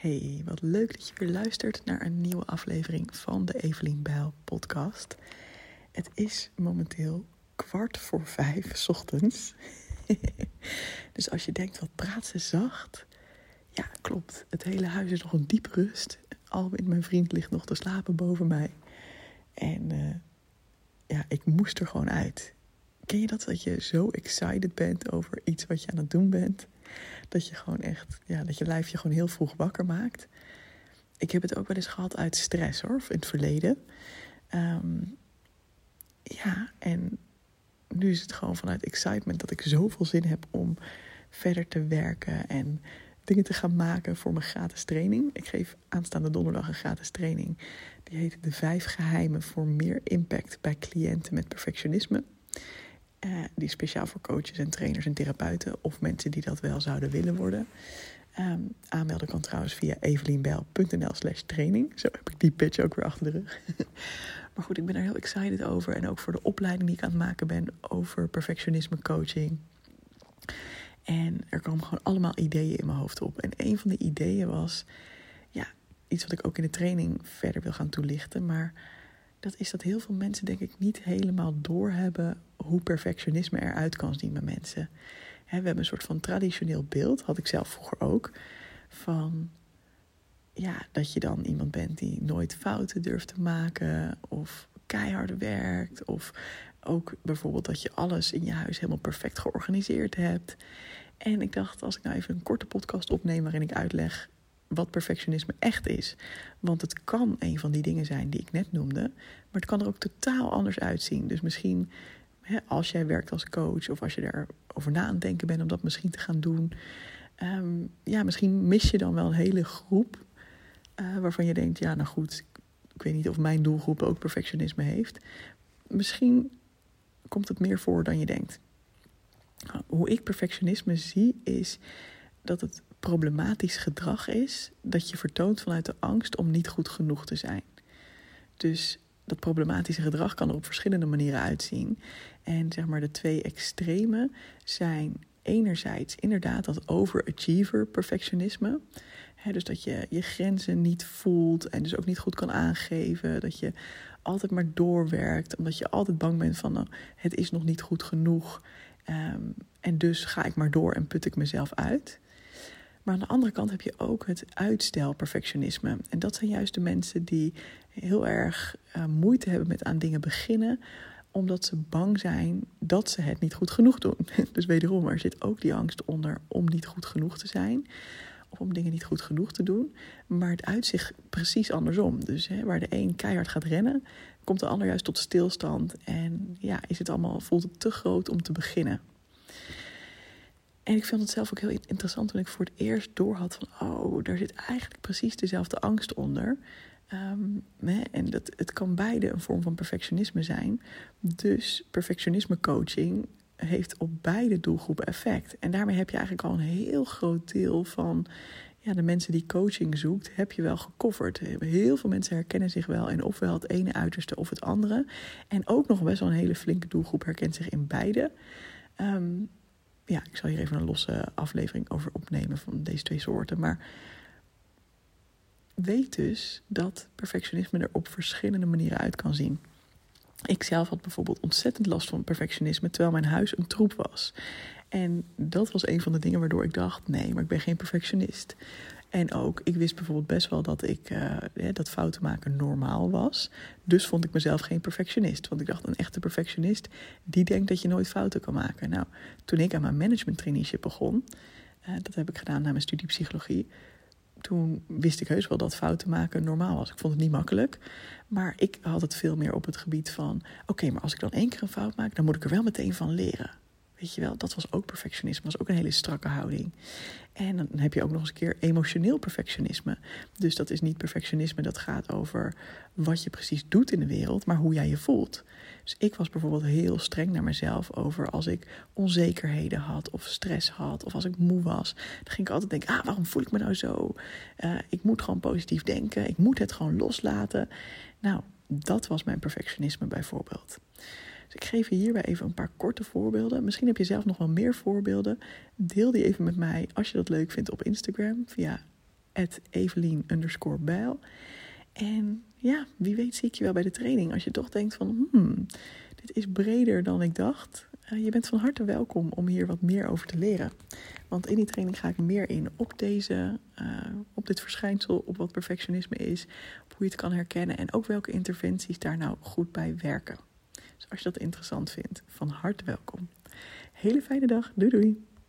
Hey, wat leuk dat je weer luistert naar een nieuwe aflevering van de Evelien Bijl podcast. Het is momenteel kwart voor vijf s ochtends. dus als je denkt, wat praat ze zacht? Ja, klopt. Het hele huis is nog een diepe rust. Alwin, mijn vriend, ligt nog te slapen boven mij. En uh, ja, ik moest er gewoon uit. Ken je dat? Dat je zo excited bent over iets wat je aan het doen bent. Dat je gewoon echt, ja, dat je lijf je gewoon heel vroeg wakker maakt. Ik heb het ook wel eens gehad uit stress hoor, in het verleden. Um, ja, en nu is het gewoon vanuit excitement dat ik zoveel zin heb om verder te werken en dingen te gaan maken voor mijn gratis training. Ik geef aanstaande donderdag een gratis training. Die heet De Vijf Geheimen voor meer impact bij cliënten met perfectionisme. Uh, die speciaal voor coaches en trainers en therapeuten of mensen die dat wel zouden willen worden. Um, aanmelden kan trouwens via evelienbel.nl slash training. Zo heb ik die pitch ook weer achter de rug. maar goed, ik ben er heel excited over. En ook voor de opleiding die ik aan het maken ben over perfectionisme coaching. En er komen gewoon allemaal ideeën in mijn hoofd op. En een van de ideeën was, ja, iets wat ik ook in de training verder wil gaan toelichten. Maar dat is dat heel veel mensen, denk ik, niet helemaal doorhebben hoe perfectionisme eruit kan zien bij mensen. we hebben een soort van traditioneel beeld, had ik zelf vroeger ook, van ja, dat je dan iemand bent die nooit fouten durft te maken of keihard werkt of ook bijvoorbeeld dat je alles in je huis helemaal perfect georganiseerd hebt. En ik dacht, als ik nou even een korte podcast opneem waarin ik uitleg wat perfectionisme echt is. Want het kan een van die dingen zijn die ik net noemde, maar het kan er ook totaal anders uitzien. Dus misschien als jij werkt als coach of als je erover na aan het denken bent om dat misschien te gaan doen, um, ja, misschien mis je dan wel een hele groep uh, waarvan je denkt, ja, nou goed, ik weet niet of mijn doelgroep ook perfectionisme heeft. Misschien komt het meer voor dan je denkt. Hoe ik perfectionisme zie is dat het problematisch gedrag is dat je vertoont vanuit de angst om niet goed genoeg te zijn. Dus dat problematische gedrag kan er op verschillende manieren uitzien. En zeg maar de twee extreme zijn enerzijds inderdaad dat overachiever perfectionisme. dus dat je je grenzen niet voelt en dus ook niet goed kan aangeven. Dat je altijd maar doorwerkt, omdat je altijd bang bent van nou, het is nog niet goed genoeg. Um, en dus ga ik maar door en put ik mezelf uit. Maar aan de andere kant heb je ook het uitstelperfectionisme. En dat zijn juist de mensen die heel erg uh, moeite hebben met aan dingen beginnen, omdat ze bang zijn dat ze het niet goed genoeg doen. Dus wederom, er zit ook die angst onder om niet goed genoeg te zijn. Of om dingen niet goed genoeg te doen. Maar het uitzicht precies andersom. Dus hè, waar de een keihard gaat rennen, komt de ander juist tot stilstand. En ja, is het allemaal, voelt het te groot om te beginnen. En ik vond het zelf ook heel interessant toen ik voor het eerst doorhad van, oh, daar zit eigenlijk precies dezelfde angst onder. Um, en dat, het kan beide een vorm van perfectionisme zijn. Dus perfectionisme coaching heeft op beide doelgroepen effect. En daarmee heb je eigenlijk al een heel groot deel van ja, de mensen die coaching zoekt, heb je wel gecoverd. Heel veel mensen herkennen zich wel in ofwel het ene uiterste of het andere. En ook nog best wel een hele flinke doelgroep herkent zich in beide. Um, ja, ik zal hier even een losse aflevering over opnemen van deze twee soorten. Maar weet dus dat perfectionisme er op verschillende manieren uit kan zien. Ik zelf had bijvoorbeeld ontzettend last van perfectionisme terwijl mijn huis een troep was. En dat was een van de dingen waardoor ik dacht: nee, maar ik ben geen perfectionist. En ook, ik wist bijvoorbeeld best wel dat ik uh, dat fouten maken normaal was. Dus vond ik mezelf geen perfectionist. Want ik dacht, een echte perfectionist, die denkt dat je nooit fouten kan maken. Nou, toen ik aan mijn management traineeship begon, uh, dat heb ik gedaan na mijn studie psychologie. Toen wist ik heus wel dat fouten maken normaal was. Ik vond het niet makkelijk. Maar ik had het veel meer op het gebied van: oké, maar als ik dan één keer een fout maak, dan moet ik er wel meteen van leren. Weet je wel, dat was ook perfectionisme, was ook een hele strakke houding. En dan heb je ook nog eens een keer emotioneel perfectionisme. Dus dat is niet perfectionisme, dat gaat over wat je precies doet in de wereld, maar hoe jij je voelt. Dus ik was bijvoorbeeld heel streng naar mezelf over als ik onzekerheden had of stress had of als ik moe was. Dan ging ik altijd denken, ah, waarom voel ik me nou zo? Uh, ik moet gewoon positief denken, ik moet het gewoon loslaten. Nou, dat was mijn perfectionisme bijvoorbeeld. Dus ik geef je hierbij even een paar korte voorbeelden. Misschien heb je zelf nog wel meer voorbeelden. Deel die even met mij als je dat leuk vindt op Instagram via Evelien. En ja, wie weet zie ik je wel bij de training. Als je toch denkt van, hmm, dit is breder dan ik dacht. Uh, je bent van harte welkom om hier wat meer over te leren. Want in die training ga ik meer in op, deze, uh, op dit verschijnsel, op wat perfectionisme is, hoe je het kan herkennen en ook welke interventies daar nou goed bij werken. Dus als je dat interessant vindt, van harte welkom. Hele fijne dag. Doei doei.